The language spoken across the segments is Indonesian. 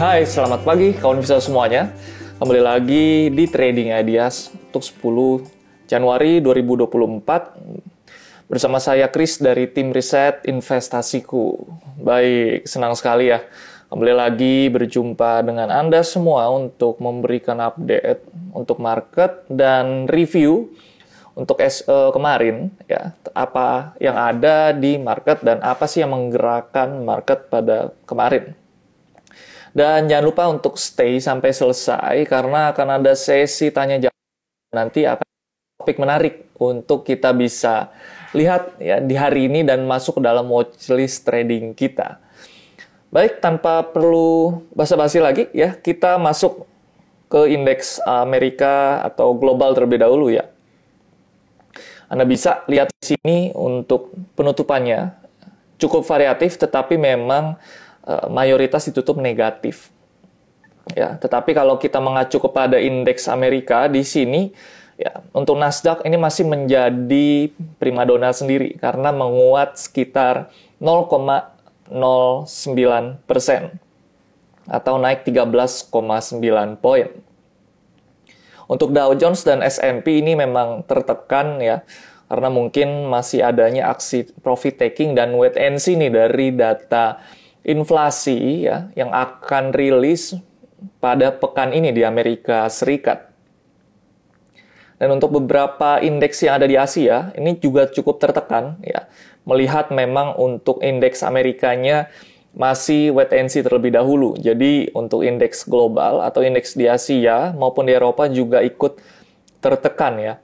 Hai, selamat pagi kawan bisa semuanya. Kembali lagi di Trading Ideas untuk 10 Januari 2024 bersama saya Chris dari tim riset investasiku. Baik, senang sekali ya kembali lagi berjumpa dengan Anda semua untuk memberikan update untuk market dan review untuk uh, kemarin ya apa yang ada di market dan apa sih yang menggerakkan market pada kemarin. Dan jangan lupa untuk stay sampai selesai karena akan ada sesi tanya jawab nanti akan topik menarik untuk kita bisa lihat ya di hari ini dan masuk ke dalam watchlist trading kita. Baik, tanpa perlu basa-basi lagi ya, kita masuk ke indeks Amerika atau global terlebih dahulu ya. Anda bisa lihat di sini untuk penutupannya cukup variatif tetapi memang mayoritas ditutup negatif. Ya, tetapi kalau kita mengacu kepada indeks Amerika di sini ya untuk Nasdaq ini masih menjadi primadona sendiri karena menguat sekitar 0,09 persen atau naik 13,9 poin. Untuk Dow Jones dan S&P ini memang tertekan ya karena mungkin masih adanya aksi profit taking dan wait and see nih dari data inflasi ya yang akan rilis pada pekan ini di Amerika Serikat. Dan untuk beberapa indeks yang ada di Asia, ini juga cukup tertekan ya. Melihat memang untuk indeks Amerikanya masih wait and see terlebih dahulu. Jadi untuk indeks global atau indeks di Asia maupun di Eropa juga ikut tertekan ya.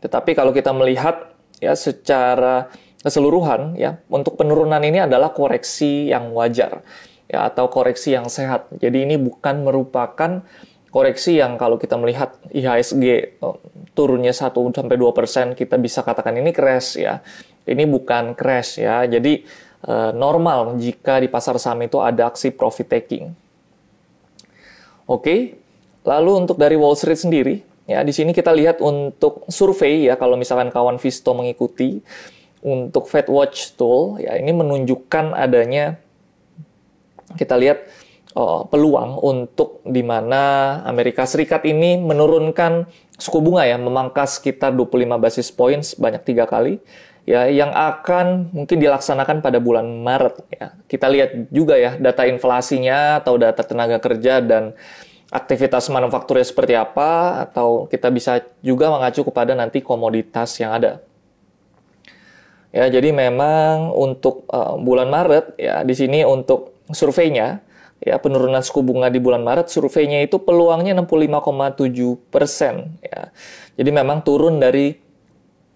Tetapi kalau kita melihat ya secara keseluruhan ya untuk penurunan ini adalah koreksi yang wajar ya atau koreksi yang sehat. Jadi ini bukan merupakan koreksi yang kalau kita melihat IHSG oh, turunnya 1 sampai 2% kita bisa katakan ini crash ya. Ini bukan crash ya. Jadi eh, normal jika di pasar saham itu ada aksi profit taking. Oke. Lalu untuk dari Wall Street sendiri ya di sini kita lihat untuk survei ya kalau misalkan kawan Visto mengikuti untuk Fed Watch Tool ya ini menunjukkan adanya kita lihat uh, peluang untuk di mana Amerika Serikat ini menurunkan suku bunga ya memangkas sekitar 25 basis points banyak tiga kali ya yang akan mungkin dilaksanakan pada bulan Maret ya. Kita lihat juga ya data inflasinya atau data tenaga kerja dan aktivitas manufakturnya seperti apa atau kita bisa juga mengacu kepada nanti komoditas yang ada. Ya, jadi memang untuk uh, bulan Maret ya di sini untuk surveinya ya penurunan suku bunga di bulan Maret surveinya itu peluangnya 65,7 persen ya. Jadi memang turun dari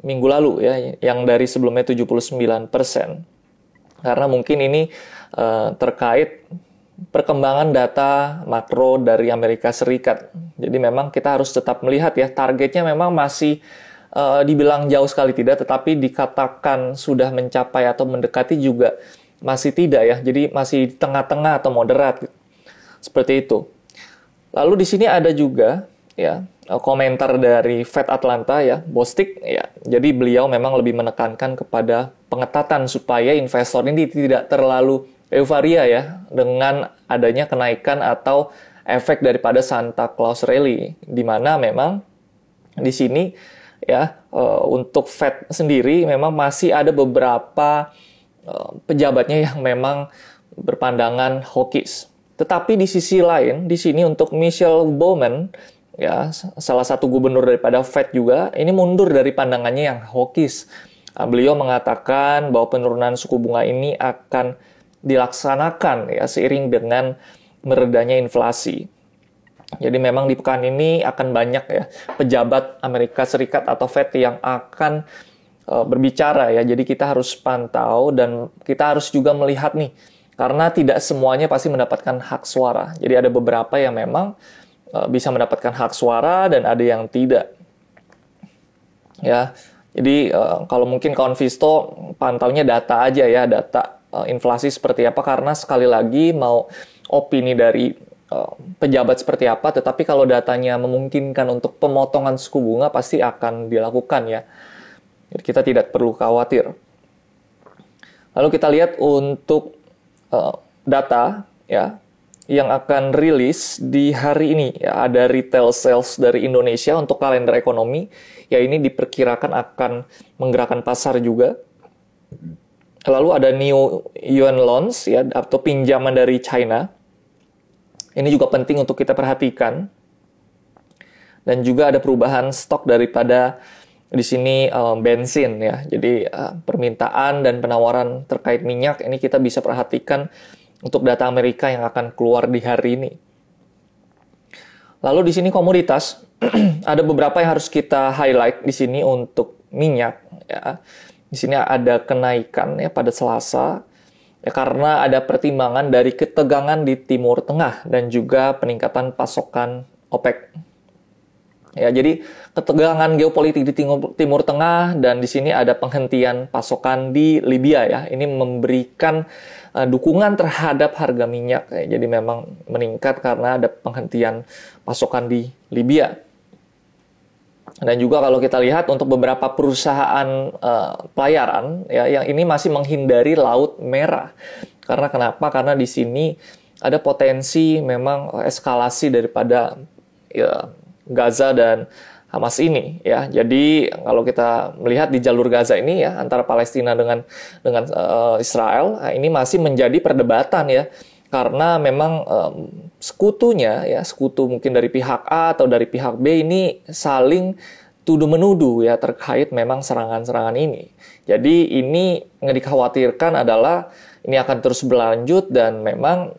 minggu lalu ya yang dari sebelumnya 79 persen. Karena mungkin ini uh, terkait perkembangan data makro dari Amerika Serikat. Jadi memang kita harus tetap melihat ya targetnya memang masih uh, dibilang jauh sekali tidak, tetapi dikatakan sudah mencapai atau mendekati juga masih tidak ya. Jadi masih tengah-tengah atau moderat. Seperti itu. Lalu di sini ada juga ya eh, komentar dari Fed Atlanta ya, Bostik ya. Jadi beliau memang lebih menekankan kepada pengetatan supaya investor ini tidak terlalu euforia ya dengan adanya kenaikan atau efek daripada Santa Claus Rally di mana memang di sini ya uh, untuk Fed sendiri memang masih ada beberapa uh, pejabatnya yang memang berpandangan hawkish. Tetapi di sisi lain, di sini untuk Michelle Bowman, ya salah satu gubernur daripada Fed juga, ini mundur dari pandangannya yang hawkish. Nah, beliau mengatakan bahwa penurunan suku bunga ini akan dilaksanakan ya seiring dengan meredanya inflasi. Jadi memang di pekan ini akan banyak ya pejabat Amerika Serikat atau Fed yang akan uh, berbicara ya. Jadi kita harus pantau dan kita harus juga melihat nih karena tidak semuanya pasti mendapatkan hak suara. Jadi ada beberapa yang memang uh, bisa mendapatkan hak suara dan ada yang tidak. Ya. Jadi uh, kalau mungkin kawan Visto pantaunya data aja ya, data inflasi seperti apa karena sekali lagi mau opini dari pejabat seperti apa, tetapi kalau datanya memungkinkan untuk pemotongan suku bunga pasti akan dilakukan ya. Jadi kita tidak perlu khawatir. Lalu kita lihat untuk uh, data ya yang akan rilis di hari ini. Ya, ada retail sales dari Indonesia untuk kalender ekonomi. Ya ini diperkirakan akan menggerakkan pasar juga. Lalu ada new yuan loans ya atau pinjaman dari China. Ini juga penting untuk kita perhatikan. Dan juga ada perubahan stok daripada di sini um, bensin ya. Jadi uh, permintaan dan penawaran terkait minyak ini kita bisa perhatikan untuk data Amerika yang akan keluar di hari ini. Lalu di sini komoditas ada beberapa yang harus kita highlight di sini untuk minyak ya. Di sini ada kenaikan ya pada Selasa ya karena ada pertimbangan dari ketegangan di Timur Tengah dan juga peningkatan pasokan OPEC. Ya, jadi ketegangan geopolitik di Timur, Timur Tengah dan di sini ada penghentian pasokan di Libya ya. Ini memberikan uh, dukungan terhadap harga minyak. Ya. Jadi memang meningkat karena ada penghentian pasokan di Libya. Dan juga kalau kita lihat untuk beberapa perusahaan uh, pelayaran ya yang ini masih menghindari laut merah. Karena kenapa? Karena di sini ada potensi memang eskalasi daripada ya, Gaza dan Hamas ini ya. Jadi kalau kita melihat di jalur Gaza ini ya antara Palestina dengan dengan uh, Israel nah, ini masih menjadi perdebatan ya karena memang um, sekutunya ya sekutu mungkin dari pihak A atau dari pihak B ini saling tuduh menuduh ya terkait memang serangan-serangan ini. Jadi ini yang dikhawatirkan adalah ini akan terus berlanjut dan memang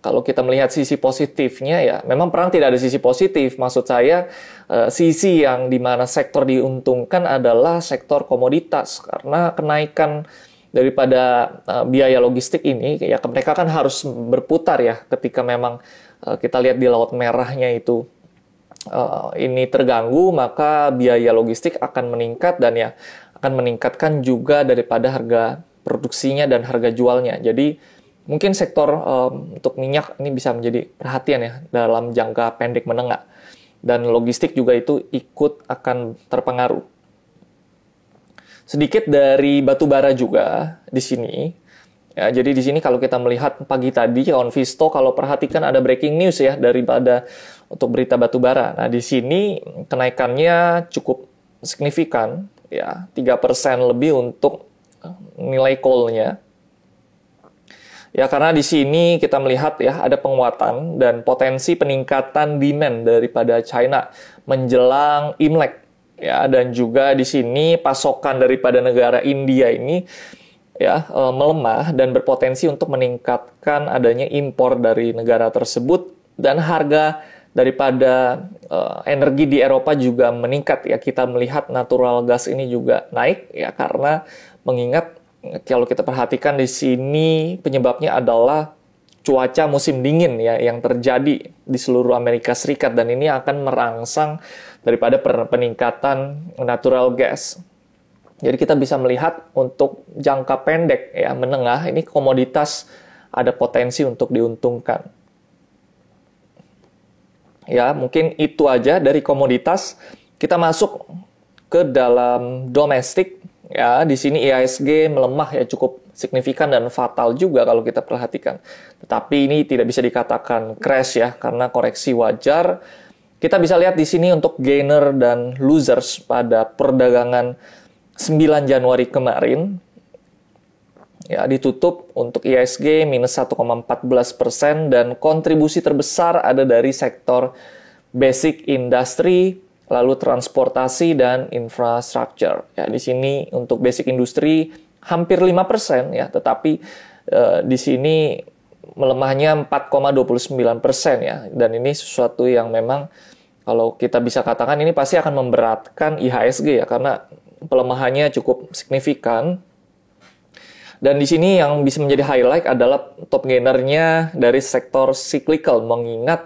kalau kita melihat sisi positifnya ya memang perang tidak ada sisi positif. Maksud saya uh, sisi yang di mana sektor diuntungkan adalah sektor komoditas. Karena kenaikan daripada uh, biaya logistik ini ya mereka kan harus berputar ya ketika memang uh, kita lihat di laut merahnya itu uh, ini terganggu maka biaya logistik akan meningkat dan ya akan meningkatkan juga daripada harga produksinya dan harga jualnya jadi mungkin sektor um, untuk minyak ini bisa menjadi perhatian ya dalam jangka pendek menengah dan logistik juga itu ikut akan terpengaruh. Sedikit dari batu bara juga di sini. Ya, jadi di sini kalau kita melihat pagi tadi kawan Visto kalau perhatikan ada breaking news ya daripada untuk berita batu bara. Nah, di sini kenaikannya cukup signifikan ya, 3% lebih untuk nilai coal-nya Ya karena di sini kita melihat ya ada penguatan dan potensi peningkatan demand daripada China menjelang Imlek ya dan juga di sini pasokan daripada negara India ini ya e, melemah dan berpotensi untuk meningkatkan adanya impor dari negara tersebut dan harga daripada uh, energi di Eropa juga meningkat ya kita melihat natural gas ini juga naik ya karena mengingat kalau kita perhatikan di sini penyebabnya adalah cuaca musim dingin ya yang terjadi di seluruh Amerika Serikat dan ini akan merangsang daripada peningkatan natural gas. Jadi kita bisa melihat untuk jangka pendek ya menengah ini komoditas ada potensi untuk diuntungkan. Ya, mungkin itu aja dari komoditas. Kita masuk ke dalam domestik Ya, di sini IISG melemah ya cukup signifikan dan fatal juga kalau kita perhatikan. Tetapi ini tidak bisa dikatakan crash ya karena koreksi wajar. Kita bisa lihat di sini untuk gainer dan losers pada perdagangan 9 Januari kemarin. Ya, ditutup untuk IISG minus 1,14 persen dan kontribusi terbesar ada dari sektor basic industry lalu transportasi dan infrastructure. Ya, di sini untuk basic industri hampir 5% ya, tetapi uh, di sini melemahnya 4,29% ya. Dan ini sesuatu yang memang kalau kita bisa katakan ini pasti akan memberatkan IHSG ya karena pelemahannya cukup signifikan. Dan di sini yang bisa menjadi highlight adalah top gainernya dari sektor cyclical mengingat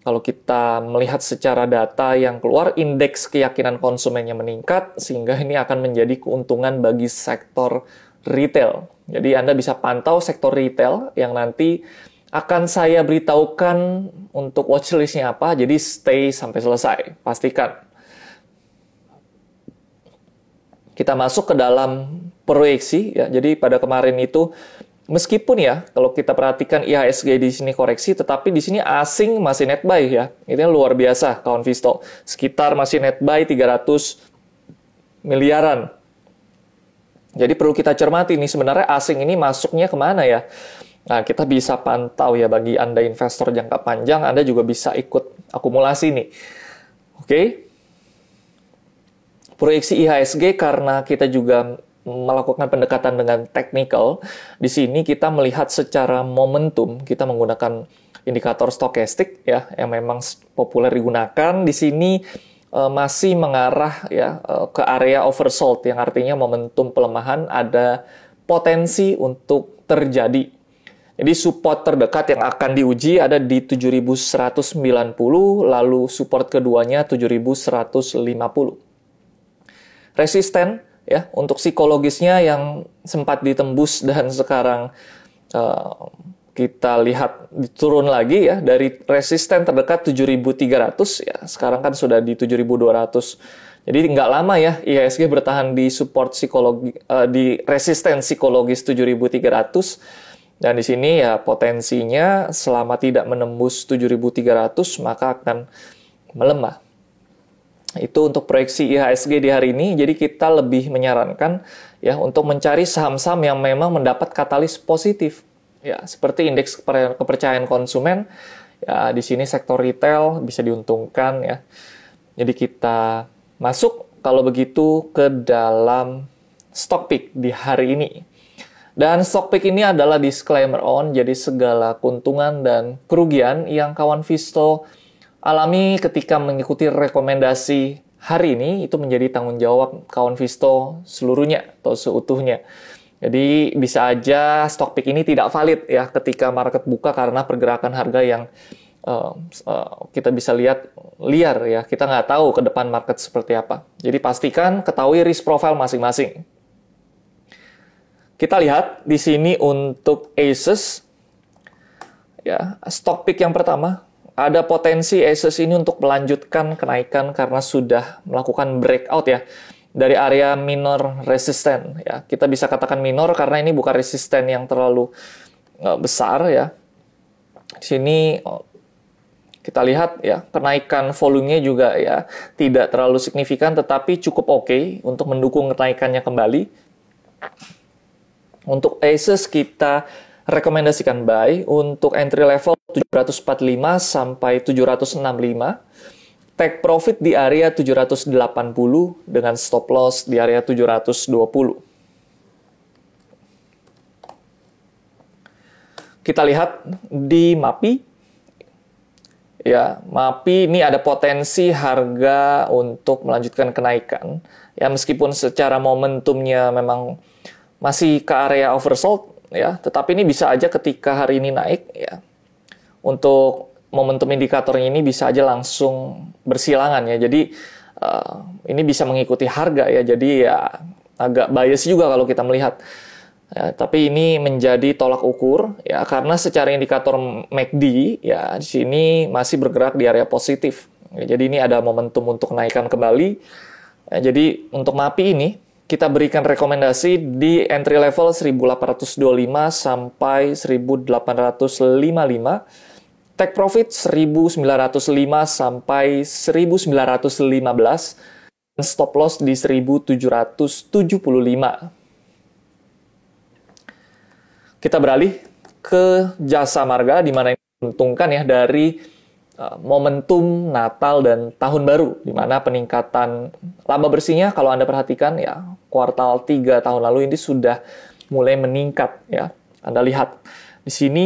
kalau kita melihat secara data yang keluar, indeks keyakinan konsumennya meningkat, sehingga ini akan menjadi keuntungan bagi sektor retail. Jadi Anda bisa pantau sektor retail yang nanti akan saya beritahukan untuk watchlistnya apa, jadi stay sampai selesai, pastikan. Kita masuk ke dalam proyeksi, ya. jadi pada kemarin itu Meskipun ya, kalau kita perhatikan IHSG di sini koreksi, tetapi di sini asing masih net buy ya. Ini luar biasa kawan Visto. Sekitar masih net buy 300 miliaran. Jadi perlu kita cermati nih sebenarnya asing ini masuknya ke mana ya? Nah, kita bisa pantau ya bagi Anda investor jangka panjang, Anda juga bisa ikut akumulasi nih. Oke. Okay? Proyeksi IHSG karena kita juga melakukan pendekatan dengan technical, di sini kita melihat secara momentum, kita menggunakan indikator stokastik ya yang memang populer digunakan di sini uh, masih mengarah ya uh, ke area oversold yang artinya momentum pelemahan ada potensi untuk terjadi. Jadi support terdekat yang akan diuji ada di 7190 lalu support keduanya 7150. Resisten ya untuk psikologisnya yang sempat ditembus dan sekarang uh, kita lihat turun lagi ya dari resisten terdekat 7.300 ya sekarang kan sudah di 7.200 jadi nggak lama ya IHSG bertahan di support psikologi uh, di resisten psikologis 7.300 dan di sini ya potensinya selama tidak menembus 7.300 maka akan melemah itu untuk proyeksi IHSG di hari ini. Jadi kita lebih menyarankan ya untuk mencari saham-saham yang memang mendapat katalis positif. Ya, seperti indeks kepercayaan konsumen ya di sini sektor retail bisa diuntungkan ya. Jadi kita masuk kalau begitu ke dalam stock pick di hari ini. Dan stock pick ini adalah disclaimer on, jadi segala keuntungan dan kerugian yang kawan Visto alami ketika mengikuti rekomendasi hari ini itu menjadi tanggung jawab kawan Visto seluruhnya atau seutuhnya. Jadi bisa aja stock pick ini tidak valid ya ketika market buka karena pergerakan harga yang uh, uh, kita bisa lihat liar ya. Kita nggak tahu ke depan market seperti apa. Jadi pastikan ketahui risk profile masing-masing. Kita lihat di sini untuk Asus ya stock pick yang pertama ada potensi Asus ini untuk melanjutkan kenaikan karena sudah melakukan breakout ya dari area minor resisten ya. Kita bisa katakan minor karena ini bukan resisten yang terlalu uh, besar ya. Di sini oh, kita lihat ya kenaikan volumenya juga ya tidak terlalu signifikan tetapi cukup oke okay untuk mendukung kenaikannya kembali. Untuk Asus kita rekomendasikan buy untuk entry level 745 sampai 765. Take profit di area 780 dengan stop loss di area 720. Kita lihat di MAPI. Ya, MAPI ini ada potensi harga untuk melanjutkan kenaikan. Ya, meskipun secara momentumnya memang masih ke area oversold, ya, tetapi ini bisa aja ketika hari ini naik, ya, untuk momentum indikatornya ini bisa aja langsung bersilangan ya. Jadi uh, ini bisa mengikuti harga ya. Jadi ya agak bias juga kalau kita melihat. Ya, tapi ini menjadi tolak ukur ya karena secara indikator MACD ya di sini masih bergerak di area positif. Ya, jadi ini ada momentum untuk naikkan kembali. Ya, jadi untuk MAPI ini kita berikan rekomendasi di entry level 1825 sampai 1855 Take profit 1905 sampai 1915 dan stop loss di 1775. Kita beralih ke jasa marga di mana ini menguntungkan ya dari momentum Natal dan Tahun Baru di mana peningkatan laba bersihnya kalau Anda perhatikan ya kuartal 3 tahun lalu ini sudah mulai meningkat ya. Anda lihat di sini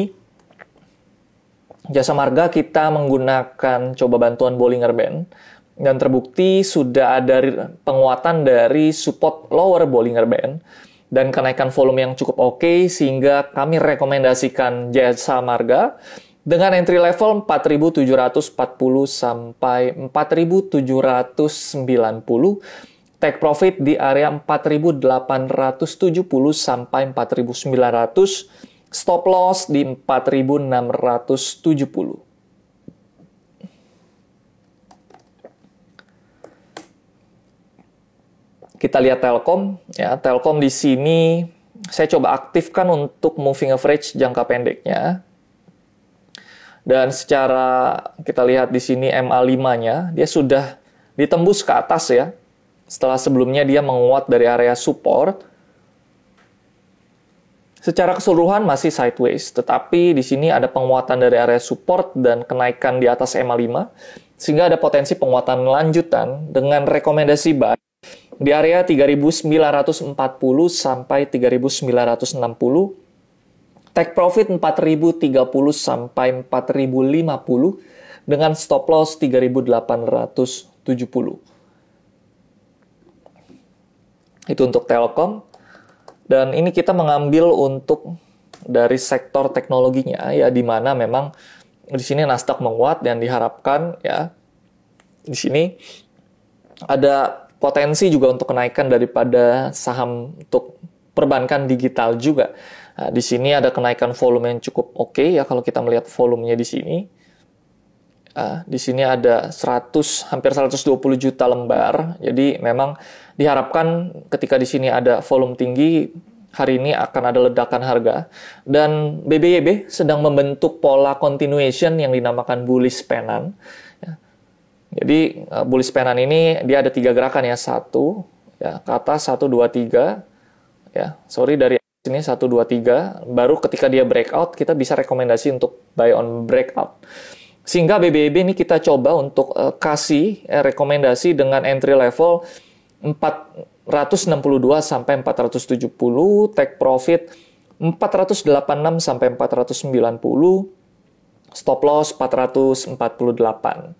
Jasa Marga kita menggunakan coba bantuan Bollinger Band dan terbukti sudah ada penguatan dari support lower Bollinger Band dan kenaikan volume yang cukup oke okay, sehingga kami rekomendasikan Jasa Marga dengan entry level 4.740 sampai 4.790 take profit di area 4.870 sampai 4.900 Stop loss di 4670. Kita lihat Telkom ya. Telkom di sini saya coba aktifkan untuk moving average jangka pendeknya. Dan secara kita lihat di sini MA5-nya, dia sudah ditembus ke atas ya. Setelah sebelumnya dia menguat dari area support. Secara keseluruhan masih sideways, tetapi di sini ada penguatan dari area support dan kenaikan di atas MA5, sehingga ada potensi penguatan lanjutan dengan rekomendasi buy di area 3940 sampai 3960 take profit 4030 sampai 4050 dengan stop loss 3870 itu untuk Telkom dan ini kita mengambil untuk dari sektor teknologinya ya di mana memang di sini Nasdaq menguat dan diharapkan ya di sini ada potensi juga untuk kenaikan daripada saham untuk perbankan digital juga. Nah, di sini ada kenaikan volume yang cukup oke okay, ya kalau kita melihat volumenya di sini. Uh, di sini ada 100 hampir 120 juta lembar. Jadi memang diharapkan ketika di sini ada volume tinggi hari ini akan ada ledakan harga. Dan BBYB sedang membentuk pola continuation yang dinamakan bullish penan jadi uh, bullish penan ini dia ada tiga gerakan ya. Satu ya ke atas satu dua tiga. Ya sorry dari sini satu dua tiga. Baru ketika dia breakout kita bisa rekomendasi untuk buy on breakout. Sehingga BBB ini kita coba untuk uh, kasih eh, rekomendasi dengan entry level 462 sampai 470 take profit 486 sampai 490 stop loss 448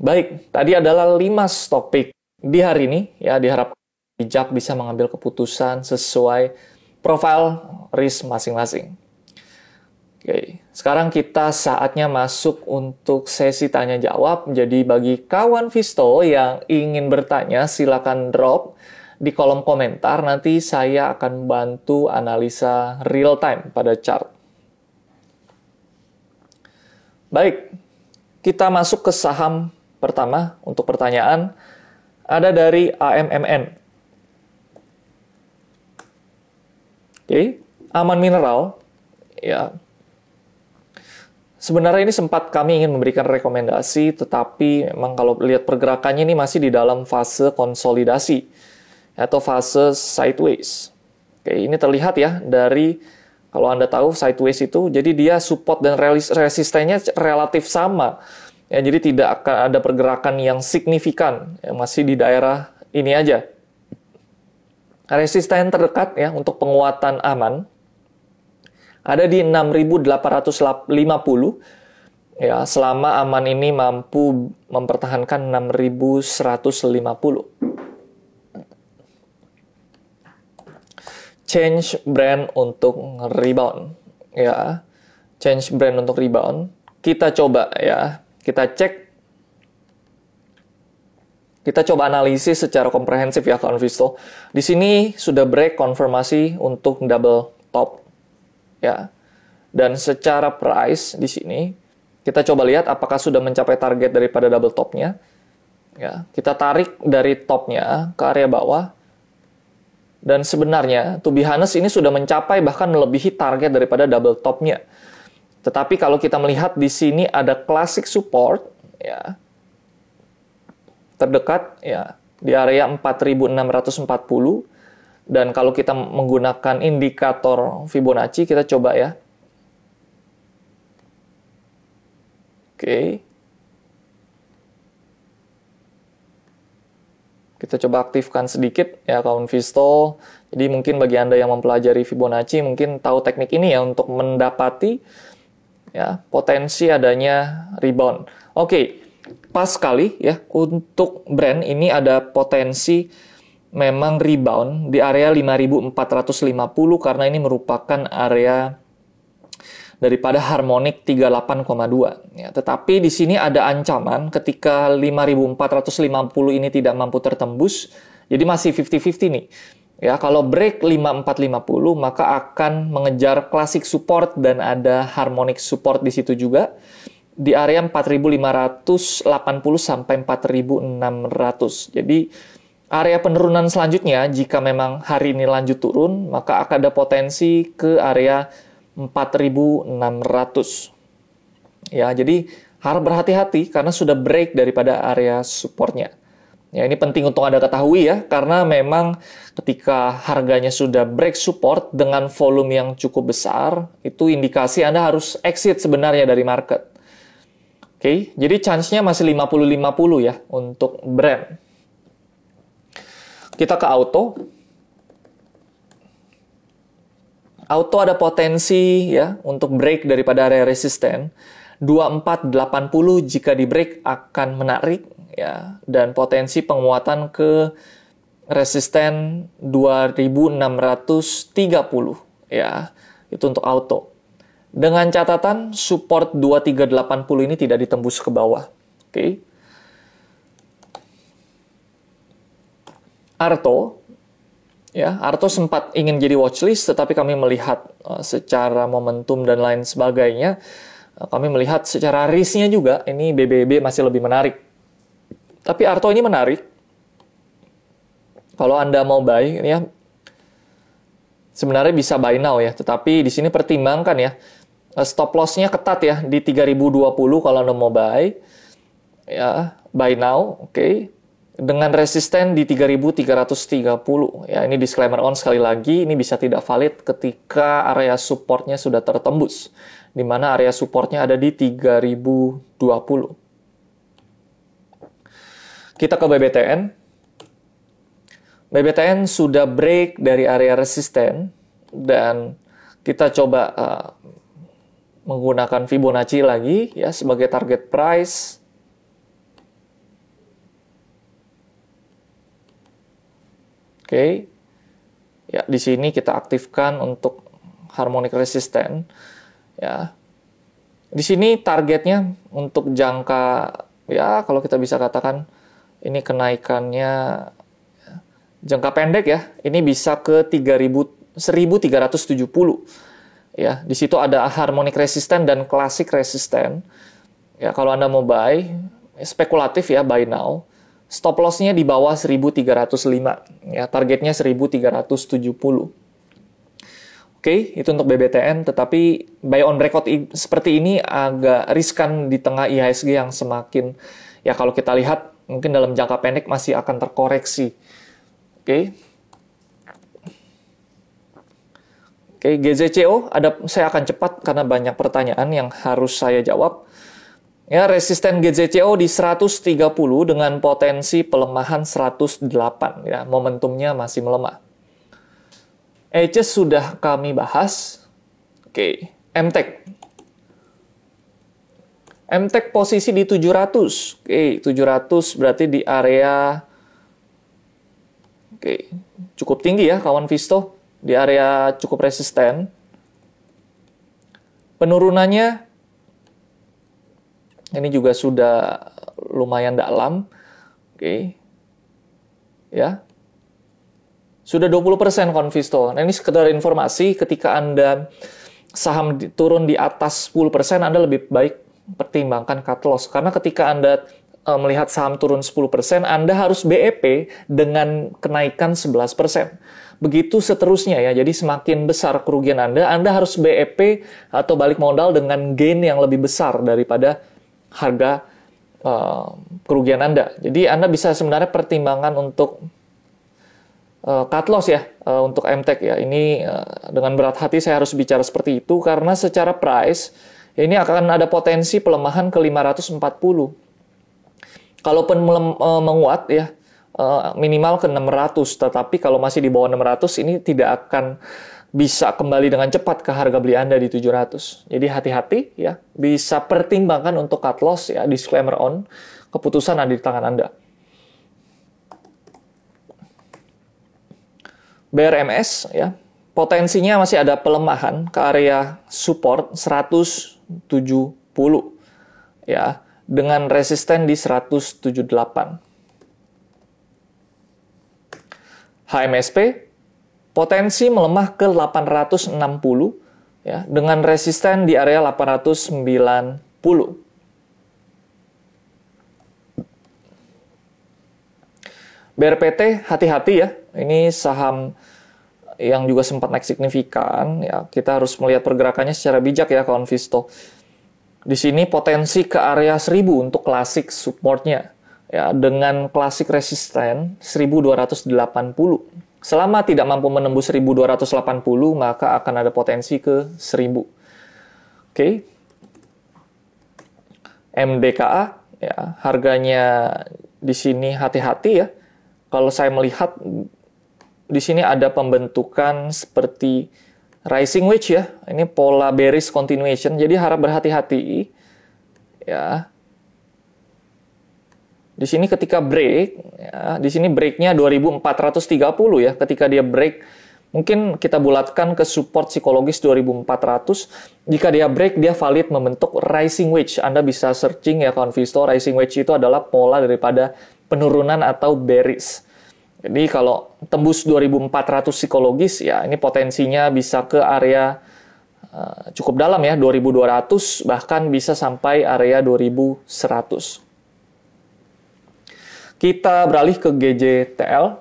Baik, tadi adalah 5 topik di hari ini. Ya diharapkan bijak bisa mengambil keputusan sesuai profil risk masing-masing. Oke, sekarang kita saatnya masuk untuk sesi tanya jawab. Jadi bagi kawan Visto yang ingin bertanya silakan drop di kolom komentar nanti saya akan bantu analisa real time pada chart. Baik, kita masuk ke saham Pertama, untuk pertanyaan, ada dari AMMN. Oke, okay. Aman Mineral, ya. Sebenarnya ini sempat kami ingin memberikan rekomendasi, tetapi memang kalau lihat pergerakannya ini masih di dalam fase konsolidasi atau fase sideways. Oke, ini terlihat ya dari kalau Anda tahu sideways itu, jadi dia support dan resistennya relatif sama Ya, jadi tidak akan ada pergerakan yang signifikan, ya, masih di daerah ini aja. Resisten terdekat ya untuk penguatan aman ada di 6.850 ya selama aman ini mampu mempertahankan 6.150. Change brand untuk rebound ya. Change brand untuk rebound. Kita coba ya kita cek, kita coba analisis secara komprehensif ya kawan Visto. Di sini sudah break konfirmasi untuk double top. Ya. Dan secara price di sini kita coba lihat apakah sudah mencapai target daripada double topnya. Ya, kita tarik dari topnya ke area bawah. Dan sebenarnya, to be honest, ini sudah mencapai bahkan melebihi target daripada double topnya. Tetapi kalau kita melihat di sini ada classic support ya terdekat ya di area 4640 dan kalau kita menggunakan indikator Fibonacci kita coba ya. Oke. Kita coba aktifkan sedikit ya kawan Visto. Jadi mungkin bagi Anda yang mempelajari Fibonacci mungkin tahu teknik ini ya untuk mendapati ya potensi adanya rebound. Oke, pas sekali ya untuk brand ini ada potensi memang rebound di area 5450 karena ini merupakan area daripada harmonik 38,2 ya. Tetapi di sini ada ancaman ketika 5450 ini tidak mampu tertembus. Jadi masih 50-50 nih. Ya, kalau break 5450 maka akan mengejar klasik support dan ada harmonic support di situ juga di area 4580 sampai 4600. Jadi area penurunan selanjutnya jika memang hari ini lanjut turun, maka akan ada potensi ke area 4600. Ya, jadi harap berhati-hati karena sudah break daripada area supportnya. Ya, ini penting untuk Anda ketahui ya, karena memang ketika harganya sudah break support dengan volume yang cukup besar, itu indikasi Anda harus exit sebenarnya dari market. Oke, jadi chance-nya masih 50-50 ya untuk brand. Kita ke auto. Auto ada potensi ya untuk break daripada area resisten. 2480 jika di break akan menarik ya dan potensi penguatan ke resisten 2630 ya itu untuk auto dengan catatan support 2380 ini tidak ditembus ke bawah oke okay. Arto ya Arto sempat ingin jadi watchlist tetapi kami melihat uh, secara momentum dan lain sebagainya uh, kami melihat secara risknya juga ini BBB masih lebih menarik tapi Arto ini menarik. Kalau Anda mau buy, ya sebenarnya bisa buy now ya. Tetapi di sini pertimbangkan ya, eh, stop loss-nya ketat ya di 3020 kalau Anda mau buy. Ya, buy now, oke. Okay. Dengan resisten di 3330. Ya, ini disclaimer on sekali lagi, ini bisa tidak valid ketika area supportnya sudah tertembus. Di mana area supportnya ada di 3020. Kita ke BBTN. BBTN sudah break dari area resisten dan kita coba uh, menggunakan Fibonacci lagi ya sebagai target price. Oke. Ya, di sini kita aktifkan untuk harmonic resisten ya. Di sini targetnya untuk jangka ya kalau kita bisa katakan ini kenaikannya jangka pendek ya, ini bisa ke 3000 1370. Ya, di situ ada harmonic resisten dan classic resisten. Ya, kalau Anda mau buy, spekulatif ya buy now. Stop loss-nya di bawah 1305. Ya, targetnya 1370. Oke, itu untuk BBTN, tetapi buy on record seperti ini agak riskan di tengah IHSG yang semakin ya kalau kita lihat mungkin dalam jangka pendek masih akan terkoreksi. Oke. Okay. Oke, GZCO ada saya akan cepat karena banyak pertanyaan yang harus saya jawab. Ya, resisten GZCO di 130 dengan potensi pelemahan 108 ya, momentumnya masih melemah. Edges sudah kami bahas. Oke. MTEK MTEK posisi di 700. Oke, 700 berarti di area Oke, cukup tinggi ya kawan Visto, di area cukup resisten. Penurunannya ini juga sudah lumayan dalam. Oke. Ya. Sudah 20% kawan Visto. Nah, ini sekedar informasi ketika Anda saham turun di atas 10%, Anda lebih baik pertimbangkan cut loss karena ketika Anda uh, melihat saham turun 10%, Anda harus BEP dengan kenaikan 11%. Begitu seterusnya ya. Jadi semakin besar kerugian Anda, Anda harus BEP atau balik modal dengan gain yang lebih besar daripada harga uh, kerugian Anda. Jadi Anda bisa sebenarnya pertimbangan untuk uh, cut loss ya uh, untuk MTEK ya. Ini uh, dengan berat hati saya harus bicara seperti itu karena secara price ini akan ada potensi pelemahan ke 540. Kalaupun menguat ya eh, minimal ke 600, tetapi kalau masih di bawah 600 ini tidak akan bisa kembali dengan cepat ke harga beli Anda di 700. Jadi hati-hati ya, bisa pertimbangkan untuk cut loss ya, disclaimer on, keputusan ada di tangan Anda. BRMS ya, potensinya masih ada pelemahan ke area support 100 170 ya dengan resisten di 178. HMSP potensi melemah ke 860 ya dengan resisten di area 890. BRPT hati-hati ya. Ini saham yang juga sempat naik signifikan ya. Kita harus melihat pergerakannya secara bijak ya kawan Visto. Di sini potensi ke area 1000 untuk klasik supportnya ya dengan klasik resisten 1280. Selama tidak mampu menembus 1280 maka akan ada potensi ke 1000. Oke. Okay. MDKA ya harganya di sini hati-hati ya. Kalau saya melihat di sini ada pembentukan seperti rising wedge ya. Ini pola bearish continuation. Jadi harap berhati-hati ya. Di sini ketika break ya, di sini breaknya 2430 ya. Ketika dia break mungkin kita bulatkan ke support psikologis 2400. Jika dia break dia valid membentuk rising wedge. Anda bisa searching ya kawan Visto, rising wedge itu adalah pola daripada penurunan atau bearish. Jadi kalau tembus 2400 psikologis ya ini potensinya bisa ke area uh, cukup dalam ya 2200 bahkan bisa sampai area 2100. Kita beralih ke GJTL.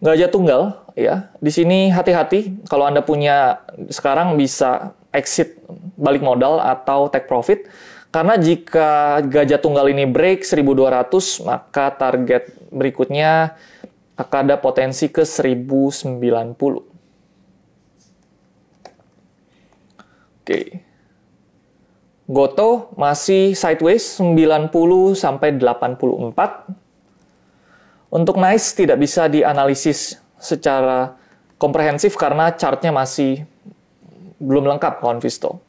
Gajah tunggal ya. Di sini hati-hati kalau Anda punya sekarang bisa exit balik modal atau take profit karena jika gajah tunggal ini break 1200, maka target berikutnya akan ada potensi ke 1090. Oke. Goto masih sideways 90 sampai 84. Untuk nice tidak bisa dianalisis secara komprehensif karena chartnya masih belum lengkap kawan Visto.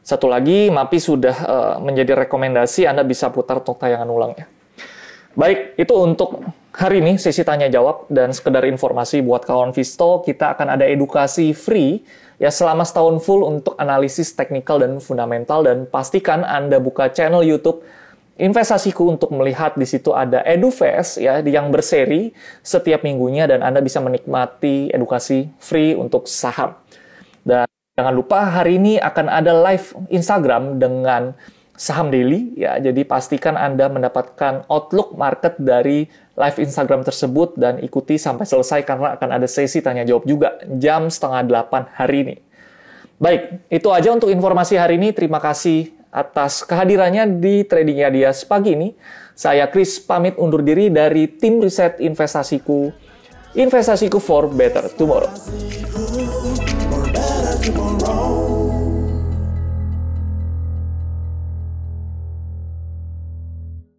Satu lagi, MAPI sudah uh, menjadi rekomendasi Anda bisa putar untuk tayangan ulangnya. Baik, itu untuk hari ini sesi tanya jawab dan sekedar informasi buat kawan Visto, kita akan ada edukasi free ya selama setahun full untuk analisis teknikal dan fundamental dan pastikan Anda buka channel YouTube investasiku untuk melihat di situ ada EduFest ya yang berseri setiap minggunya dan Anda bisa menikmati edukasi free untuk saham. Dan Jangan lupa hari ini akan ada live Instagram dengan saham daily ya. Jadi pastikan Anda mendapatkan outlook market dari live Instagram tersebut dan ikuti sampai selesai karena akan ada sesi tanya jawab juga jam setengah delapan hari ini. Baik, itu aja untuk informasi hari ini. Terima kasih atas kehadirannya di Trading Ideas pagi ini. Saya Chris pamit undur diri dari tim riset investasiku. Investasiku for better tomorrow.